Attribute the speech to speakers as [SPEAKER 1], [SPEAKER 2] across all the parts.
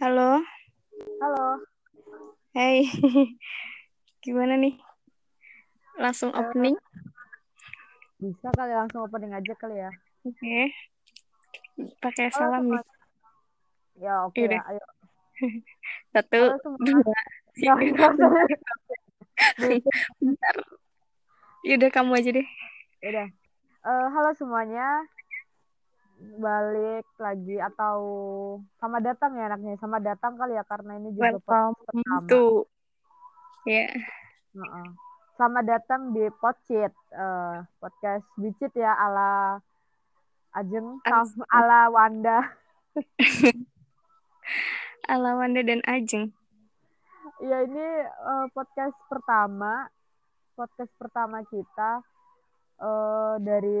[SPEAKER 1] Halo,
[SPEAKER 2] Halo.
[SPEAKER 1] hey, gimana nih? Langsung opening?
[SPEAKER 2] Bisa kali langsung opening aja kali ya.
[SPEAKER 1] Oke, pakai
[SPEAKER 2] Halo
[SPEAKER 1] salam nih.
[SPEAKER 2] semua. Ya oke
[SPEAKER 1] Yaudah,
[SPEAKER 2] ya. Ayo.
[SPEAKER 1] satu,
[SPEAKER 2] Halo
[SPEAKER 1] dua, tiga. Bentar. Yaudah kamu aja deh.
[SPEAKER 2] Udah. Eh, halo semuanya. Balik lagi atau sama datang ya anaknya. Sama datang kali ya karena ini juga podcast
[SPEAKER 1] Welcome
[SPEAKER 2] pertama.
[SPEAKER 1] to, ya,
[SPEAKER 2] Heeh. Selamat datang di Podcit. Eh, podcast bicit ya ala Ajeng
[SPEAKER 1] As-
[SPEAKER 2] sama ala Wanda.
[SPEAKER 1] ala Wanda dan Ajeng.
[SPEAKER 2] Ya ini eh, podcast pertama, podcast pertama kita eh dari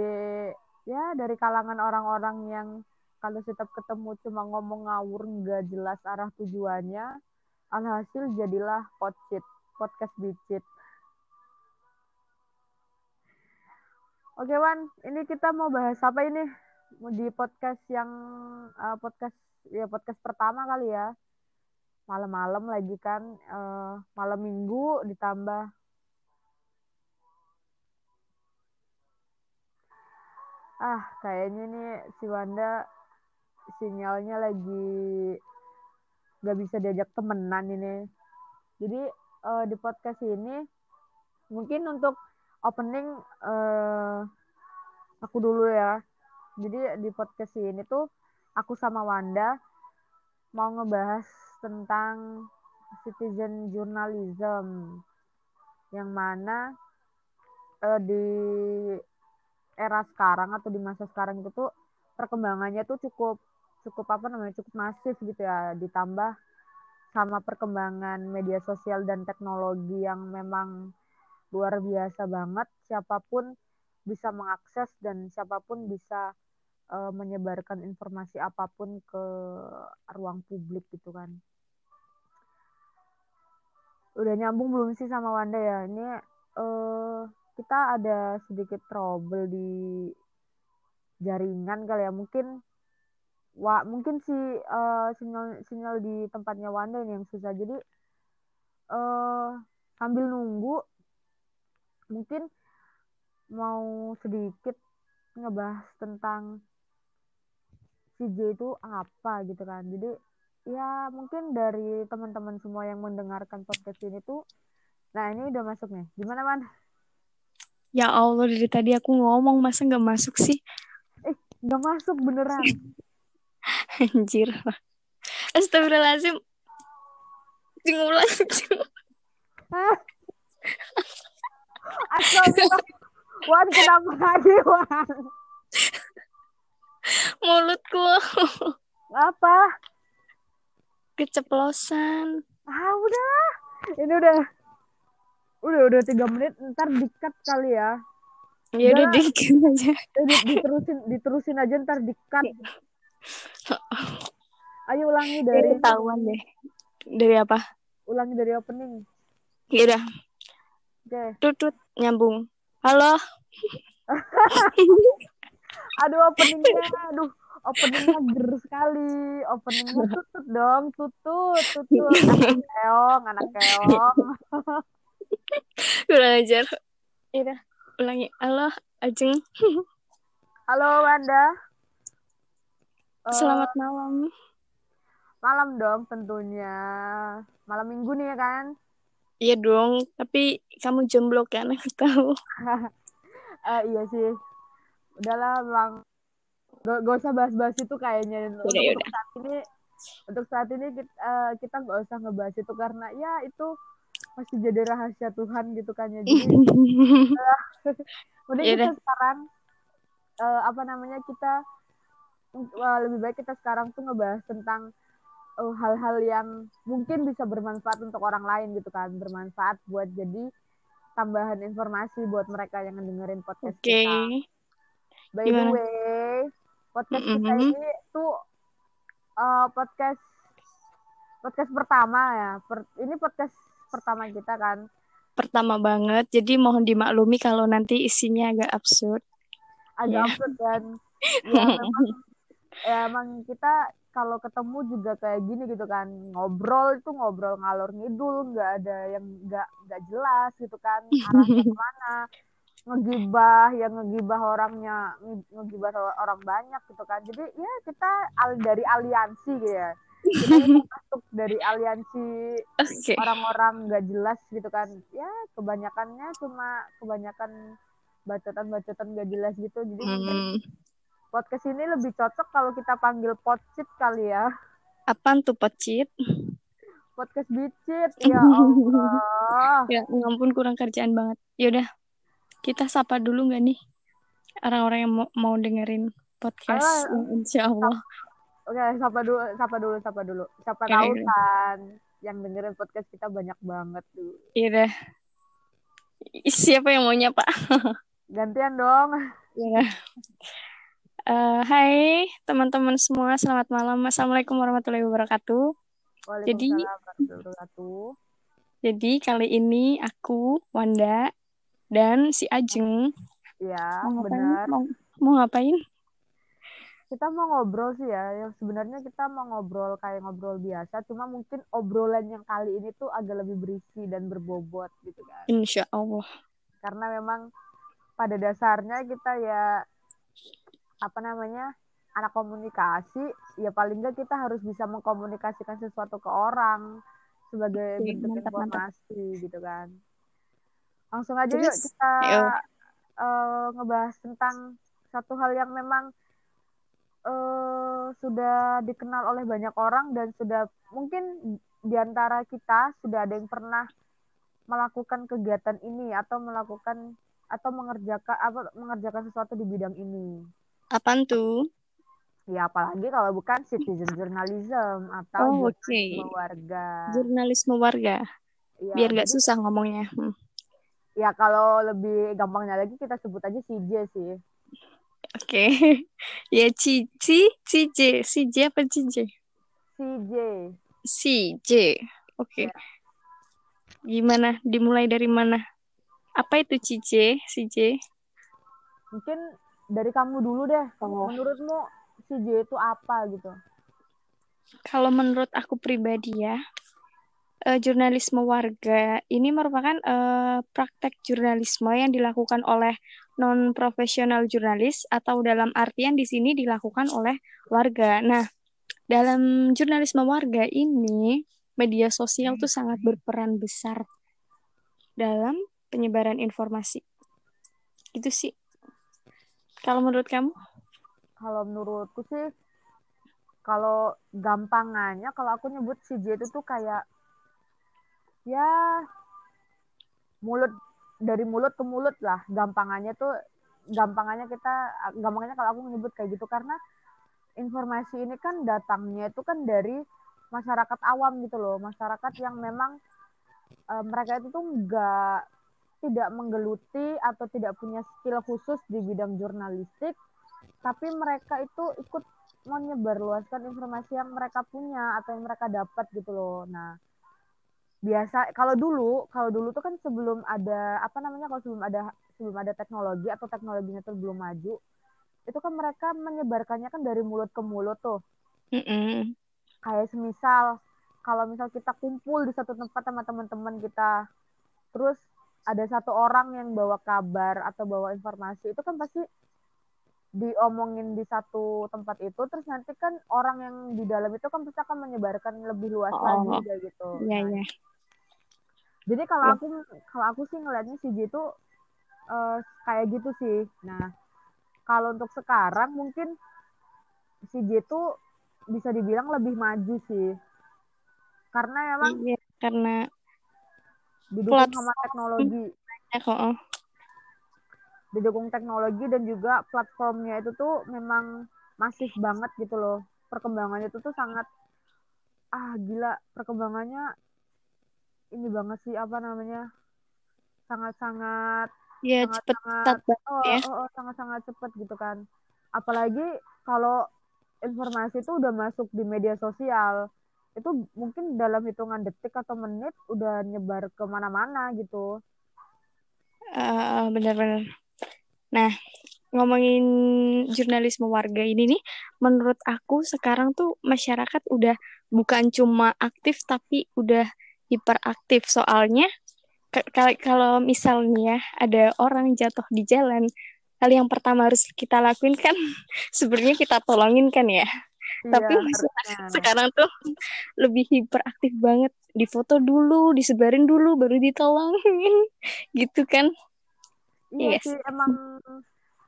[SPEAKER 2] ya dari kalangan orang-orang yang kalau setiap ketemu cuma ngomong ngawur nggak jelas arah tujuannya, alhasil jadilah podcit, podcast bicit. Oke Wan, ini kita mau bahas apa ini? Di podcast yang eh, podcast ya podcast pertama kali ya. Malam-malam lagi kan eh, malam minggu ditambah ah kayaknya nih si Wanda sinyalnya lagi nggak bisa diajak temenan ini. Jadi eh, di podcast ini mungkin untuk opening eh, aku dulu ya. Jadi di podcast ini tuh aku sama Wanda mau ngebahas tentang citizen journalism yang mana eh, di era sekarang atau di masa sekarang itu tuh perkembangannya tuh cukup cukup apa namanya cukup masif gitu ya. Ditambah sama perkembangan media sosial dan teknologi yang memang luar biasa banget. Siapa pun bisa mengakses dan siapa pun bisa eh, menyebarkan informasi apa pun ke ruang publik gitu kan. Udah nyambung belum sih sama Wanda ya? Ini eh kita ada sedikit trouble di jaringan kali ya mungkin Wah, mungkin si eh, sinyal sinyal di tempatnya Wanda ini yang susah. Jadi eh sambil nunggu mungkin mau sedikit ngebahas tentang CJ itu apa gitu kan. Jadi ya mungkin dari teman-teman semua yang mendengarkan podcast ini tuh nah ini udah masuk nih. Gimana, Man?
[SPEAKER 1] Ya Allah, dari tadi aku ngomong, masa nggak masuk sih?
[SPEAKER 2] Eh, udah masuk beneran.
[SPEAKER 1] Anjir. Astagfirullahaladzim. Cing ulang, cing.
[SPEAKER 2] Hah? Astagfirullah. Wan, kenapa lagi, Wan?
[SPEAKER 1] Mulutku
[SPEAKER 2] Apa?
[SPEAKER 1] keceplosan.
[SPEAKER 2] Ah, udah. Ini udah udah udah tiga menit ntar dikat kali ya.
[SPEAKER 1] Ya udah dikit aja.
[SPEAKER 2] eh, di- diterusin diterusin aja ntar dikat ayo ulangi dari
[SPEAKER 1] ketahuan deh. Dari apa?
[SPEAKER 2] ulangi dari opening.
[SPEAKER 1] Ya udah,
[SPEAKER 2] oke.
[SPEAKER 1] Tutut nyambung. Halo.
[SPEAKER 2] aduh openingnya aduh. Openingnya ger sekali. Openingnya tutut dong. Tutut tutut. Anak keong anak keong
[SPEAKER 1] Kurang ajar. Ya udah, ulangi. Halo, Ajeng.
[SPEAKER 2] halo Wanda
[SPEAKER 1] Selamat malam.
[SPEAKER 2] malam dong tentunya malam minggu nih ya kan
[SPEAKER 1] Iya dong, tapi kamu jomblo kan? Aku tahu.
[SPEAKER 2] Eh, iya sih. Udahlah, Bang. Gak, gak usah bahas-bahas itu kayaknya. Untuk,
[SPEAKER 1] Yaudah,
[SPEAKER 2] untuk saat ini, untuk saat ini kita, eh, kita gak usah ngebahas itu karena ya itu masih jadi rahasia Tuhan gitu kan ya. Jadi mending
[SPEAKER 1] Yaudah.
[SPEAKER 2] kita sekarang eh, apa namanya kita eh, lebih baik kita sekarang tuh ngebahas tentang eh, hal-hal yang mungkin bisa bermanfaat untuk orang lain gitu kan, bermanfaat buat jadi tambahan informasi buat mereka yang dengerin podcast
[SPEAKER 1] Oke.
[SPEAKER 2] kita. By the
[SPEAKER 1] Gimana?
[SPEAKER 2] way, podcast kita
[SPEAKER 1] Mm-mm.
[SPEAKER 2] ini tuh eh, podcast podcast pertama ya. Per- ini podcast pertama kita kan.
[SPEAKER 1] Pertama banget, jadi mohon dimaklumi kalau nanti isinya agak absurd.
[SPEAKER 2] Agak
[SPEAKER 1] Iya.
[SPEAKER 2] absurd dan ya memang ya emang kita kalau ketemu juga kayak gini gitu kan ngobrol itu ngobrol ngalor ngidul nggak ada yang nggak nggak jelas gitu kan arahnya ke mana ngegibah yang ngegibah orangnya ngegibah orang banyak gitu kan jadi ya kita al dari aliansi gitu ya kita masuk dari aliansi
[SPEAKER 1] Oke.
[SPEAKER 2] orang-orang nggak jelas gitu kan ya kebanyakannya cuma kebanyakan bacotan-bacotan nggak jelas gitu jadi
[SPEAKER 1] Hmm.
[SPEAKER 2] podcast ini lebih cocok kalau kita panggil podcast kali ya
[SPEAKER 1] Apaan tuh pecit?
[SPEAKER 2] podcast bicit ya Allah
[SPEAKER 1] Ya, ngampun kurang kerjaan banget. Yaudah, kita sapa dulu nggak nih orang-orang yang mau, mau dengerin podcast
[SPEAKER 2] Alah.
[SPEAKER 1] insya Allah.
[SPEAKER 2] Oke sapa dulu sapa dulu sapa dulu siapa
[SPEAKER 1] Oke,
[SPEAKER 2] tahu kan yang dengerin podcast kita banyak banget tuh
[SPEAKER 1] Yaudah. Siapa yang mau nyapa?
[SPEAKER 2] gantian dong
[SPEAKER 1] Ya. Eh, hai teman-teman semua, selamat malam. Assalamualaikum warahmatullahi wabarakatuh. Jadi-
[SPEAKER 2] wabarakatuh
[SPEAKER 1] Jadi kali ini aku, Wanda, dan si Ajeng
[SPEAKER 2] ya
[SPEAKER 1] ngapain?
[SPEAKER 2] benar
[SPEAKER 1] Mau, mau ngapain?
[SPEAKER 2] Kita mau ngobrol sih ya yang sebenarnya kita mau ngobrol kayak ngobrol biasa cuma mungkin obrolan yang kali ini tuh agak lebih berisi dan berbobot gitu kan
[SPEAKER 1] Insya Allah.
[SPEAKER 2] karena memang pada dasarnya kita ya apa namanya anak komunikasi ya paling nggak kita harus bisa mengkomunikasikan sesuatu ke orang sebagai
[SPEAKER 1] Oke,
[SPEAKER 2] bentuk
[SPEAKER 1] mantap, mantap.
[SPEAKER 2] informasi gitu kan langsung aja
[SPEAKER 1] Terus,
[SPEAKER 2] yuk kita
[SPEAKER 1] ayo.
[SPEAKER 2] eh, ngebahas tentang satu hal yang memang eh, sudah dikenal oleh banyak orang dan sudah mungkin di antara kita sudah ada yang pernah melakukan kegiatan ini atau melakukan atau mengerjakan apa mengerjakan sesuatu di bidang ini.
[SPEAKER 1] Apaan tuh?
[SPEAKER 2] Ya apalagi kalau bukan citizen journalism atau
[SPEAKER 1] Oh, oke.
[SPEAKER 2] jurnalisme warga.
[SPEAKER 1] Jurnalisme warga.
[SPEAKER 2] Ya,
[SPEAKER 1] Biar nggak susah ngomongnya. Hmm.
[SPEAKER 2] Ya kalau lebih gampangnya lagi kita sebut aja CJ sih.
[SPEAKER 1] Oke. ya, Cici, CJ. CJ apa CJ?
[SPEAKER 2] CJ.
[SPEAKER 1] CJ. Oke.
[SPEAKER 2] Ya.
[SPEAKER 1] Gimana? Dimulai dari mana? Apa itu CJ? CJ?
[SPEAKER 2] Mungkin dari kamu dulu deh.
[SPEAKER 1] Oh.
[SPEAKER 2] Menurutmu CJ itu apa gitu?
[SPEAKER 1] Kalau menurut aku pribadi ya, eh, jurnalisme warga ini merupakan eh, praktek jurnalisme yang dilakukan oleh non profesional jurnalis atau dalam artian di sini dilakukan oleh warga. Nah, dalam jurnalisme warga ini media sosial tuh sangat berperan besar dalam penyebaran informasi. Itu sih. Kalau menurut kamu?
[SPEAKER 2] Kalau menurutku sih, kalau gampangannya, kalau aku nyebut CJ itu tuh kayak ya mulut dari mulut ke mulut lah. Gampangannya tuh, gampangannya kita, gampangannya kalau aku menyebut kayak gitu karena informasi ini kan datangnya itu kan dari masyarakat awam gitu loh, masyarakat yang memang eh, mereka itu tuh nggak tidak menggeluti atau tidak punya skill khusus di bidang jurnalistik, tapi mereka itu ikut menyebarluaskan informasi yang mereka punya atau yang mereka dapat gitu loh. Nah, biasa kalau dulu, kalau dulu tuh kan sebelum ada apa namanya kalau sebelum ada sebelum ada teknologi atau teknologinya tuh belum maju, itu kan mereka menyebarkannya kan dari mulut ke mulut tuh.
[SPEAKER 1] Mm-mm.
[SPEAKER 2] Kayak semisal kalau misal kita kumpul di satu tempat sama teman-teman kita, terus ada satu orang yang bawa kabar atau bawa informasi, itu kan pasti diomongin di satu tempat itu, terus nanti kan orang yang di dalam itu kan pasti akan menyebarkan lebih luas
[SPEAKER 1] Oh.
[SPEAKER 2] lagi kayak gitu.
[SPEAKER 1] Iya,
[SPEAKER 2] Nah,
[SPEAKER 1] iya.
[SPEAKER 2] Jadi kalau
[SPEAKER 1] Ya.
[SPEAKER 2] aku kalau aku sih ngelihatnya J itu eh, kayak gitu sih. Nah, kalau untuk sekarang mungkin J itu bisa dibilang lebih maju sih. Karena memang
[SPEAKER 1] Iya, karena
[SPEAKER 2] didukung sama teknologi,
[SPEAKER 1] ya oh.
[SPEAKER 2] didukung teknologi dan juga platformnya itu tuh memang masif banget gitu loh. Perkembangannya itu tuh sangat ah gila, perkembangannya ini banget sih apa namanya? Sangat-sangat
[SPEAKER 1] Ya
[SPEAKER 2] sangat
[SPEAKER 1] cepet
[SPEAKER 2] sangat oh,
[SPEAKER 1] ya.
[SPEAKER 2] oh, oh, sangat-sangat cepat gitu kan apalagi kalau informasi itu udah masuk di media sosial itu mungkin dalam hitungan detik atau menit udah nyebar ke mana-mana gitu
[SPEAKER 1] Eh, benar-benar. Nah, ngomongin jurnalisme warga ini nih, menurut aku sekarang tuh masyarakat udah bukan cuma aktif tapi udah hiperaktif. Soalnya kalau misalnya ada orang jatuh di jalan, hal yang pertama harus kita lakuin kan sebenarnya kita tolongin kan ya. Iya, Tapi masyarakat sekarang tuh lebih hiperaktif banget. Difoto dulu, disebarin dulu, baru ditolongin, gitu kan?
[SPEAKER 2] Iya yes. sih, emang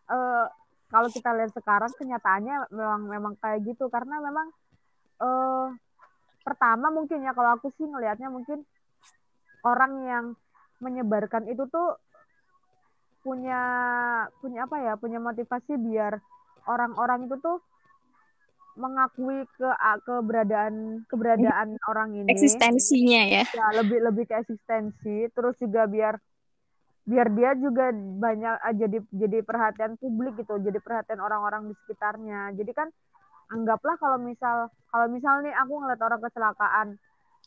[SPEAKER 2] uh, kalau kita lihat sekarang kenyataannya memang memang kayak gitu karena memang pertama mungkin ya kalau aku sih ngelihatnya mungkin orang yang menyebarkan itu tuh punya punya apa ya punya motivasi biar orang-orang itu tuh mengakui ke keberadaan keberadaan orang ini.
[SPEAKER 1] Eksistensinya ya.
[SPEAKER 2] Ya lebih lebih ke eksistensi terus juga biar biar dia juga banyak uh, jadi jadi perhatian publik gitu jadi perhatian orang-orang di sekitarnya. Jadi kan anggaplah kalau misal kalau misal nih aku ngeliat orang kecelakaan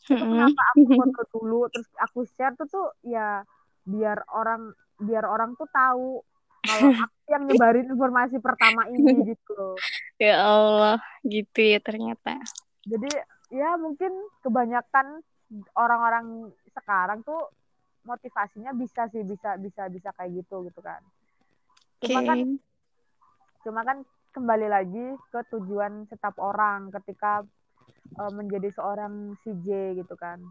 [SPEAKER 2] itu kenapa aku foto dulu terus aku share tuh tuh ya biar orang biar orang tuh tahu kalau aku yang nyebarin informasi pertama ini gitu
[SPEAKER 1] ya Allah gitu ya ternyata.
[SPEAKER 2] Jadi ya mungkin kebanyakan orang-orang sekarang tuh motivasinya bisa sih bisa bisa bisa kayak gitu gitu kan. Cuma okay. kan cuma kan kembali lagi ke tujuan setiap orang ketika uh, menjadi seorang CJ gitu kan.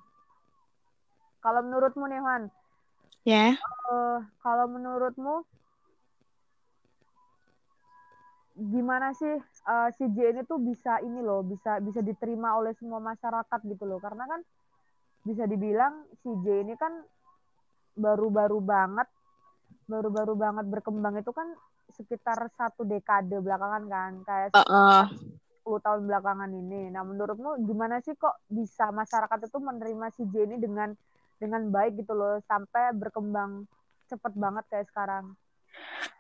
[SPEAKER 2] Kalau menurutmu nih Juan
[SPEAKER 1] ya. Yeah.
[SPEAKER 2] uh, kalau menurutmu gimana sih uh, CJ ini tuh bisa ini loh bisa bisa diterima oleh semua masyarakat gitu loh. Karena kan bisa dibilang CJ ini kan baru-baru banget baru-baru banget berkembang itu kan sekitar satu dekade belakangan kan kayak uh -uh. tahun belakangan ini. Nah menurutmu gimana sih kok bisa masyarakat itu menerima si J ini dengan dengan baik gitu loh sampai berkembang cepet banget kayak sekarang?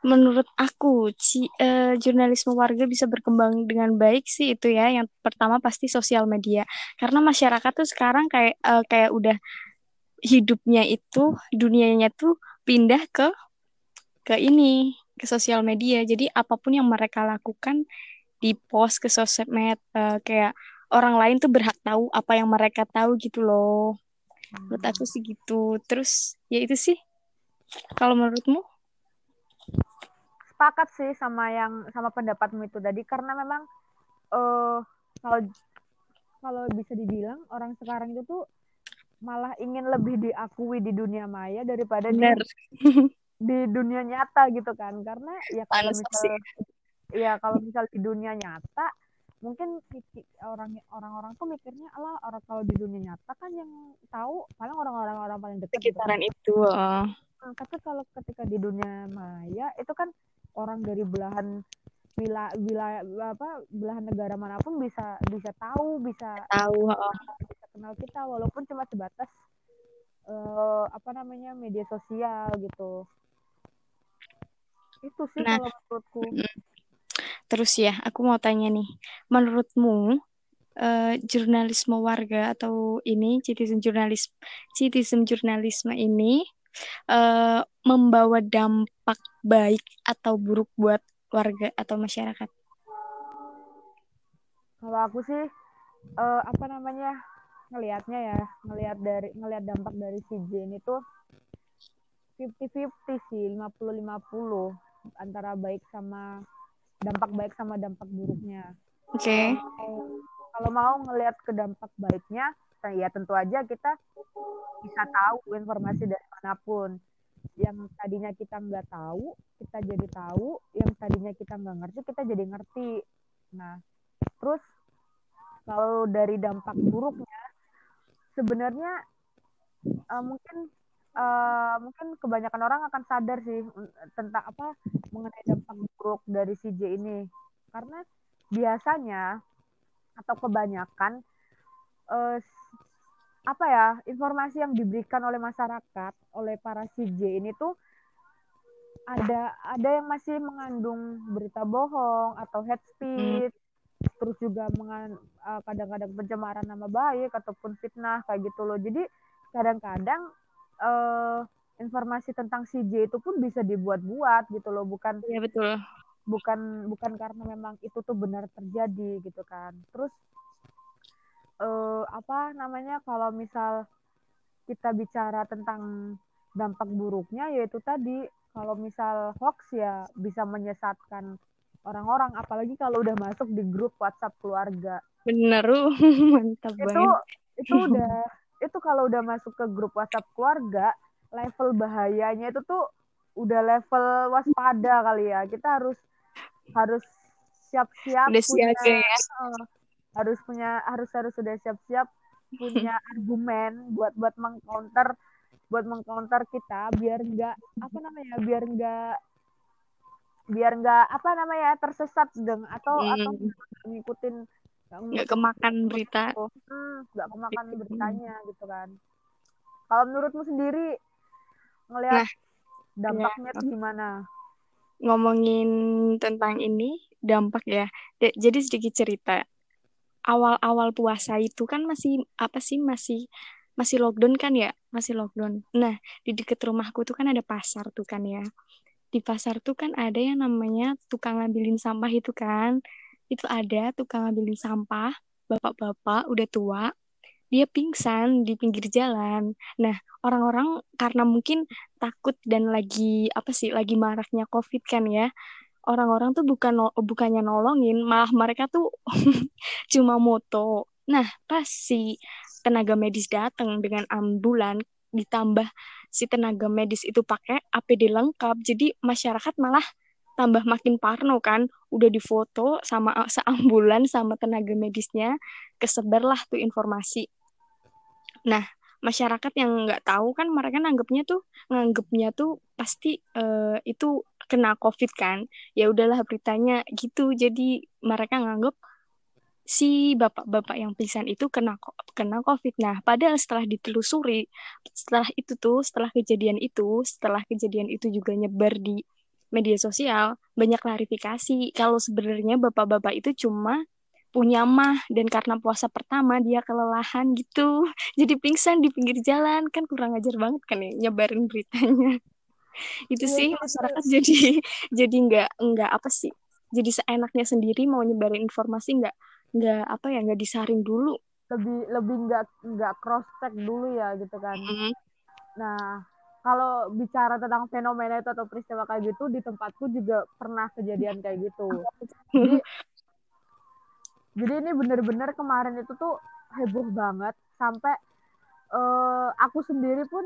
[SPEAKER 1] Menurut aku, si, uh, jurnalisme warga bisa berkembang dengan baik sih itu ya. Yang pertama pasti sosial media, karena masyarakat tuh sekarang kayak uh, kayak udah hidupnya itu dunianya tuh pindah ke ke ini ke sosial media. Jadi apa pun yang mereka lakukan di post ke sosmed uh, kayak orang lain tuh berhak tahu apa yang mereka tahu gitu loh. Hmm. menurut aku sih gitu. Terus ya itu sih. Kalau menurutmu?
[SPEAKER 2] Sepakat sih sama yang sama pendapatmu itu tadi. Karena memang uh, kalau kalau bisa dibilang orang sekarang itu tuh malah ingin lebih diakui di dunia maya daripada di di dunia nyata gitu kan karena ya kalau misal ya kalau misal di dunia nyata mungkin orang orang-orang tuh mikirnya Allah orang kalau di dunia nyata kan yang tahu paling orang-orang orang paling dekat
[SPEAKER 1] gitu kan. sekitaran gitu. itu uh.
[SPEAKER 2] nah, tapi kalau ketika di dunia maya itu kan orang dari belahan wilayah wilayah apa belahan negara mana pun bisa bisa tahu bisa
[SPEAKER 1] tahu uh
[SPEAKER 2] kenal kita walaupun cuma sebatas uh, apa namanya media sosial gitu itu sih nah, kalau menurutku.
[SPEAKER 1] terus ya aku mau tanya nih. Menurutmu uh, jurnalisme warga atau ini citizen jurnalis citizen jurnalisme ini uh, membawa dampak baik atau buruk buat warga atau masyarakat?
[SPEAKER 2] Kalau aku sih uh, apa namanya ngelihatnya ya ngelihat dari ngelihat dampak dari si Jane itu 50-50 sih 50-50 antara baik sama dampak baik sama dampak buruknya.
[SPEAKER 1] Oke. Okay.
[SPEAKER 2] Kalau mau ngelihat ke dampak baiknya, ya tentu aja kita bisa tahu informasi dari mana pun. Yang tadinya kita nggak tahu, kita jadi tahu. Yang tadinya kita nggak ngerti, kita jadi ngerti. Nah, terus kalau dari dampak buruknya, sebenarnya uh, mungkin uh, mungkin kebanyakan orang akan sadar sih tentang apa mengenai dampak buruk dari CJ ini. Karena biasanya atau kebanyakan uh, apa ya informasi yang diberikan oleh masyarakat oleh para CJ ini tuh ada ada yang masih mengandung berita bohong atau head speech hmm terus juga uh, kadang-kadang pencemaran nama baik ataupun fitnah kayak gitu loh. Jadi kadang-kadang uh, informasi tentang si J itu pun bisa dibuat-buat gitu loh. Bukan
[SPEAKER 1] Iya betul.
[SPEAKER 2] bukan bukan karena memang itu tuh benar terjadi gitu kan. Terus eh, apa namanya kalau misal kita bicara tentang dampak buruknya yaitu tadi. Kalau misal hoax ya bisa menyesatkan orang-orang. Apalagi kalau udah masuk di grup WhatsApp keluarga.
[SPEAKER 1] Bener, uh, mantap
[SPEAKER 2] itu
[SPEAKER 1] banget.
[SPEAKER 2] itu udah itu kalau udah masuk ke grup WhatsApp keluarga level bahayanya itu tuh udah level waspada kali ya kita harus harus siap-siap
[SPEAKER 1] Udah
[SPEAKER 2] punya
[SPEAKER 1] siaga ya.
[SPEAKER 2] eh, harus punya harus harus sudah siap-siap punya argumen buat buat mengcounter buat mengcounter kita biar enggak apa namanya biar enggak biar enggak apa namanya tersesat deng atau atau
[SPEAKER 1] Hmm,
[SPEAKER 2] ngikutin
[SPEAKER 1] nggak kemakan berita.
[SPEAKER 2] hmm, nggak kemakan beritanya gitu kan kalau menurutmu sendiri ngelihat
[SPEAKER 1] Nah,
[SPEAKER 2] dampaknya
[SPEAKER 1] ya.
[SPEAKER 2] tuh gimana
[SPEAKER 1] Ngomongin tentang ini, dampak ya. Jadi sedikit cerita. Awal-awal puasa itu kan masih, apa sih, masih masih lockdown kan ya? Masih lockdown. Nah, di deket rumahku tuh kan ada pasar tuh kan ya. Di pasar tuh kan ada yang namanya tukang ngambilin sampah itu kan. Itu ada tukang ngambilin sampah, bapak-bapak udah tua, dia pingsan di pinggir jalan. Nah, orang-orang karena mungkin takut dan lagi apa sih, lagi maraknya COVID kan ya. Orang-orang tuh bukan bukannya nolongin, malah mereka tuh cuma moto. Nah, pas si tenaga medis datang dengan ambulan ditambah si tenaga medis itu pakai APD lengkap, jadi masyarakat malah tambah makin parno kan, udah difoto sama seambulan sama tenaga medisnya, kesebarlah tuh informasi. Nah, masyarakat yang nggak tahu kan mereka nanggepnya tuh nganggepnya tuh pasti eh, itu kena COVID kan. Ya udahlah beritanya gitu. Jadi mereka nganggep si bapak-bapak yang pingsan itu kena kena COVID. Nah, padahal setelah ditelusuri, setelah itu tuh, setelah kejadian itu, setelah kejadian itu juga nyebar di media sosial, banyak klarifikasi kalau sebenarnya bapak-bapak itu cuma punya mah dan karena puasa pertama dia kelelahan gitu. Jadi pingsan di pinggir jalan kan kurang ajar banget kan ya nyebarin beritanya. Itu
[SPEAKER 2] Iya,
[SPEAKER 1] sih masyarakat jadi jadi nggak nggak apa sih? Jadi seenaknya sendiri mau nyebarin informasi nggak nggak apa ya nggak disaring dulu.
[SPEAKER 2] lebih lebih nggak nggak cross check dulu ya gitu kan
[SPEAKER 1] Mm.
[SPEAKER 2] nah kalau bicara tentang fenomena itu atau peristiwa kayak gitu di tempatku juga pernah kejadian kayak gitu. Jadi jadi ini bener-bener kemarin itu tuh heboh banget. Sampai eh, aku sendiri pun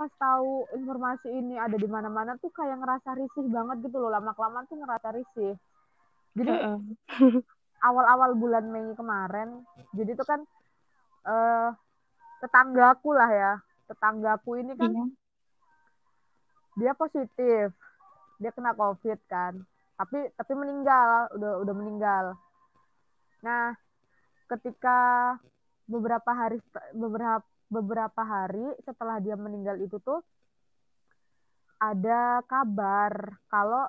[SPEAKER 2] pas tahu informasi ini ada di mana-mana tuh kayak ngerasa risih banget gitu loh. Lama kelamaan tuh ngerasa risih. Jadi awal-awal bulan Mei kemarin jadi itu kan eh tetanggaku lah ya. Tetanggaku ini kan
[SPEAKER 1] Iya.
[SPEAKER 2] Dia positif. Dia kena covid kan. Tapi tapi meninggal. Udah udah meninggal. Nah ketika beberapa hari beberapa beberapa hari setelah dia meninggal itu tuh ada kabar kalau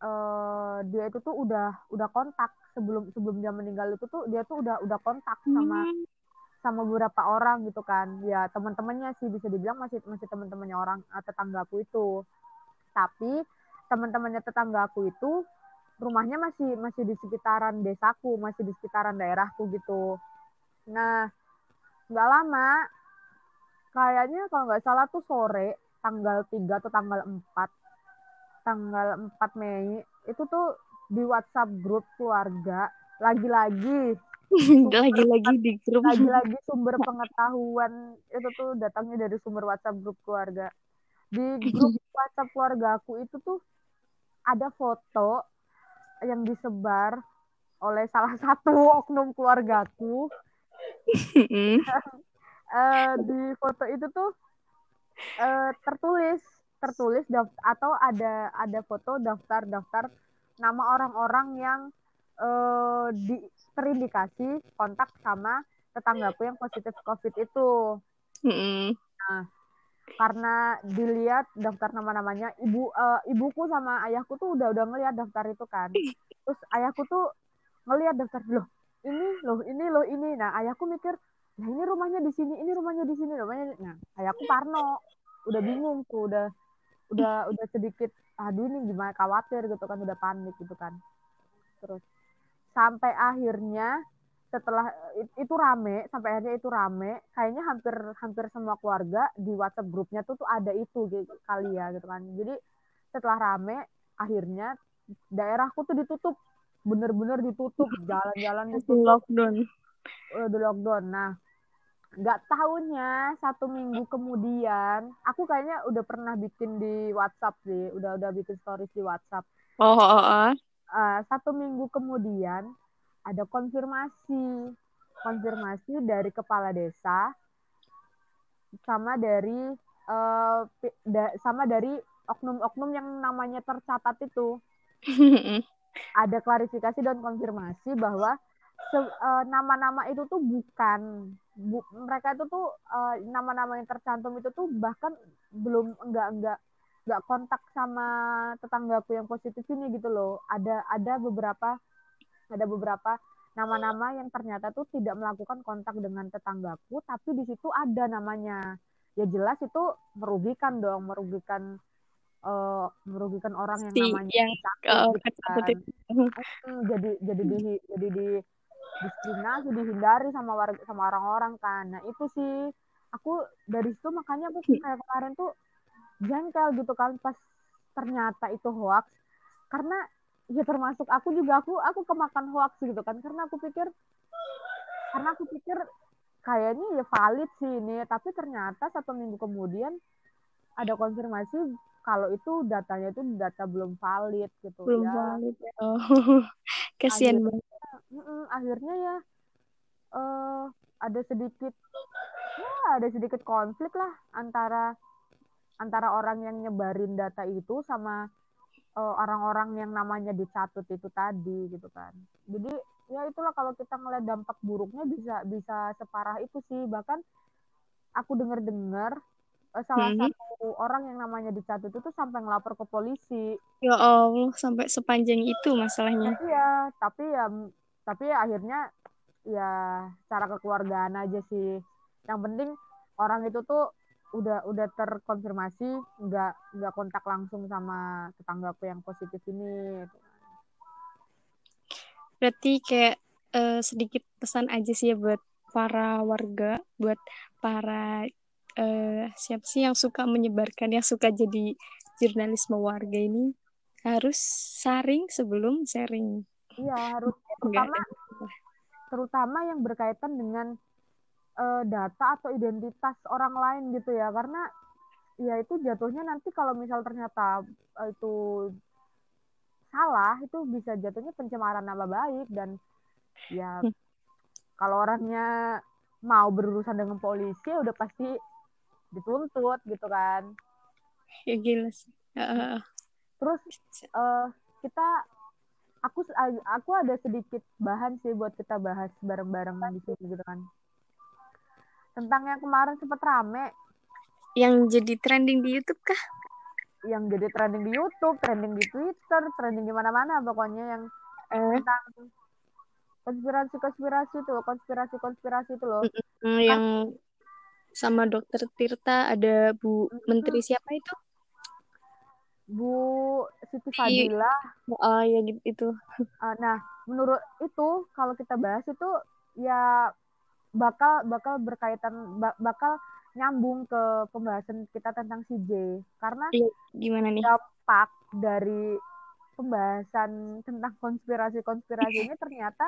[SPEAKER 2] eh, dia itu tuh udah udah kontak. Sebelum sebelum dia meninggal itu tuh dia tuh udah udah kontak sama
[SPEAKER 1] Hmm.
[SPEAKER 2] Sama beberapa orang gitu kan. Ya teman-temannya sih bisa dibilang masih masih teman-temannya orang eh, tetanggaku itu. Tapi teman-temannya tetanggaku itu rumahnya masih masih di sekitaran desaku masih di sekitaran daerahku gitu. Nah nggak lama kayaknya kalau nggak salah tuh sore tanggal 3 atau tanggal 4 tanggal 4 Mei itu tuh di WhatsApp grup keluarga lagi-lagi
[SPEAKER 1] Lagi-lagi di grup.
[SPEAKER 2] lagi-lagi sumber pengetahuan itu tuh datangnya dari sumber WhatsApp grup keluarga. Di grup WhatsApp keluarga aku itu tuh ada foto yang disebar oleh salah satu oknum keluargaku.
[SPEAKER 1] Mm.
[SPEAKER 2] Eh, di foto itu tuh eh, tertulis tertulis daft- atau ada ada foto daftar-daftar nama orang-orang yang eh, di terindikasi kontak sama tetanggaku yang positif COVID itu.
[SPEAKER 1] Mm.
[SPEAKER 2] karena dilihat daftar nama-namanya ibu eh, ibuku sama ayahku tuh udah udah ngelihat daftar itu kan. Terus ayahku tuh ngelihat daftar loh ini loh ini loh ini. Nah ayahku mikir nah ini rumahnya di sini ini rumahnya di sini rumahnya di-" nah ayahku parno. Udah bingung tuh udah udah udah sedikit aduh ini gimana? Khawatir gitu kan udah panik gitu kan. Terus sampai akhirnya setelah itu rame sampai akhirnya itu rame. Kayaknya hampir hampir semua keluarga di WhatsApp grupnya tuh tuh ada itu gitu, kali ya gitu kan. Jadi setelah rame akhirnya daerahku tuh ditutup. Bener-bener ditutup jalan-jalan ditutup.
[SPEAKER 1] Lockdown.
[SPEAKER 2] Udah lockdown. Nah nggak tahunya satu minggu kemudian aku kayaknya udah pernah bikin di WhatsApp sih. Udah udah bikin stories di WhatsApp.
[SPEAKER 1] Oh, oh, oh.
[SPEAKER 2] Uh, satu minggu kemudian ada konfirmasi. Konfirmasi dari kepala desa sama dari uh, da, sama dari oknum-oknum yang namanya tercatat itu. Ada klarifikasi dan konfirmasi bahwa uh, nama-nama itu tuh bukan bu, mereka itu tuh uh, nama-nama yang tercantum itu tuh bahkan belum enggak enggak enggak kontak sama tetanggaku yang positif ini gitu loh. Ada ada beberapa ada beberapa nama-nama yang ternyata tuh tidak melakukan kontak dengan tetanggaku tapi di situ ada namanya. Ya jelas itu merugikan dong merugikan uh, merugikan orang yang namanya
[SPEAKER 1] yang, uh, gitu kan.
[SPEAKER 2] jadi jadi di jadi di diskriminasi dihindari sama warga sama orang-orang kan. Nah itu sih. Aku dari situ makanya aku kayak kemarin tuh jengkel gitu kan pas ternyata itu hoax. Karena ya termasuk aku juga aku aku kemakan hoax gitu kan. Karena aku pikir karena aku pikir kayaknya ya valid sih ini. Tapi ternyata satu minggu kemudian ada konfirmasi kalau itu datanya itu data belum valid gitu
[SPEAKER 1] belum
[SPEAKER 2] ya.
[SPEAKER 1] valid oh kasihan banget.
[SPEAKER 2] mm, akhirnya ya uh, ada sedikit ya ada sedikit konflik lah antara antara orang yang nyebarin data itu sama eh, orang-orang yang namanya dicatut itu tadi gitu kan. Jadi ya itulah kalau kita ngeliat dampak buruknya bisa bisa separah itu sih. Bahkan aku dengar dengar uh, salah mm -hmm. satu orang yang namanya dicatut itu sampai ngelapor ke polisi.
[SPEAKER 1] Ya allah sampai sepanjang itu masalahnya.
[SPEAKER 2] Iya tapi ya tapi akhirnya ya cara kekeluargaan aja sih. Yang penting orang itu tuh udah udah terkonfirmasi nggak nggak kontak langsung sama tetanggaku yang positif ini
[SPEAKER 1] berarti kayak uh, sedikit pesan aja sih ya buat para warga buat para uh, siapa sih yang suka menyebarkan yang suka jadi jurnalisme warga ini? Harus saring sebelum sharing.
[SPEAKER 2] Iya harus. Terutama terutama yang berkaitan dengan uh, data atau identitas orang lain gitu ya karena ya itu jatuhnya nanti kalau misal ternyata uh, itu salah itu bisa jatuhnya pencemaran nama baik dan ya hmm. kalau orangnya mau berurusan dengan polisi ya udah pasti dituntut gitu kan
[SPEAKER 1] ya gila sih uh.
[SPEAKER 2] terus uh, kita aku aku ada sedikit bahan sih buat kita bahas bareng-bareng di sini gitu kan. Tentang yang kemarin sempat rame.
[SPEAKER 1] Yang jadi trending di YouTube kah?
[SPEAKER 2] Yang jadi trending di YouTube, trending di Twitter, trending di mana-mana pokoknya yang eh. tentang konspirasi-konspirasi itu loh, konspirasi-konspirasi itu loh.
[SPEAKER 1] Yang sama dokter Tirta ada Bu Menteri siapa itu?
[SPEAKER 2] Bu Siti Fadila.
[SPEAKER 1] Oh ya gitu itu.
[SPEAKER 2] Uh, nah, menurut itu kalau kita bahas itu ya bakal bakal berkaitan bakal nyambung ke pembahasan kita tentang CJ karena
[SPEAKER 1] iya, gimana nih
[SPEAKER 2] dampak dari pembahasan tentang konspirasi-konspirasi ini ternyata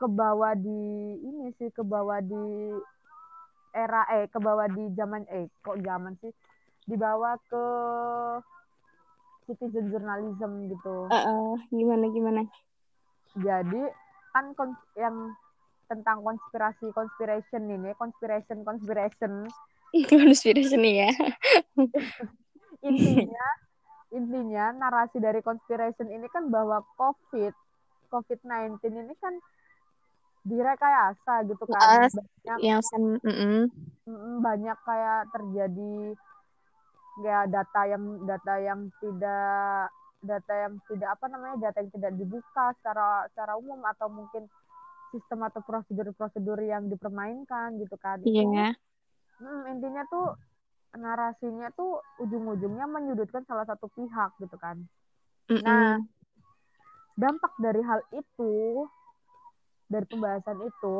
[SPEAKER 2] ke bawah di ini sih ke bawah di era eh ke bawah di zaman eh kok zaman sih dibawa ke citizen journalism gitu.
[SPEAKER 1] Uh, uh, gimana gimana?
[SPEAKER 2] Jadi kan yang tentang konspirasi conspiration ini, conspiration conspiration.
[SPEAKER 1] conspiration ya.
[SPEAKER 2] intinya intinya narasi dari conspiration ini kan bahwa COVID COVID-19 ini kan direkayasa gitu kan.
[SPEAKER 1] banyak, yang mm -mm.
[SPEAKER 2] banyak kayak terjadi ya data yang data yang tidak data yang tidak apa namanya data yang tidak dibuka secara secara umum atau mungkin sistem atau prosedur-prosedur yang dipermainkan gitu kan
[SPEAKER 1] iya yeah.
[SPEAKER 2] hmm, intinya tuh narasinya tuh ujung-ujungnya menyudutkan salah satu pihak gitu kan.
[SPEAKER 1] Mm -mm.
[SPEAKER 2] Nah, dampak dari hal itu dari pembahasan itu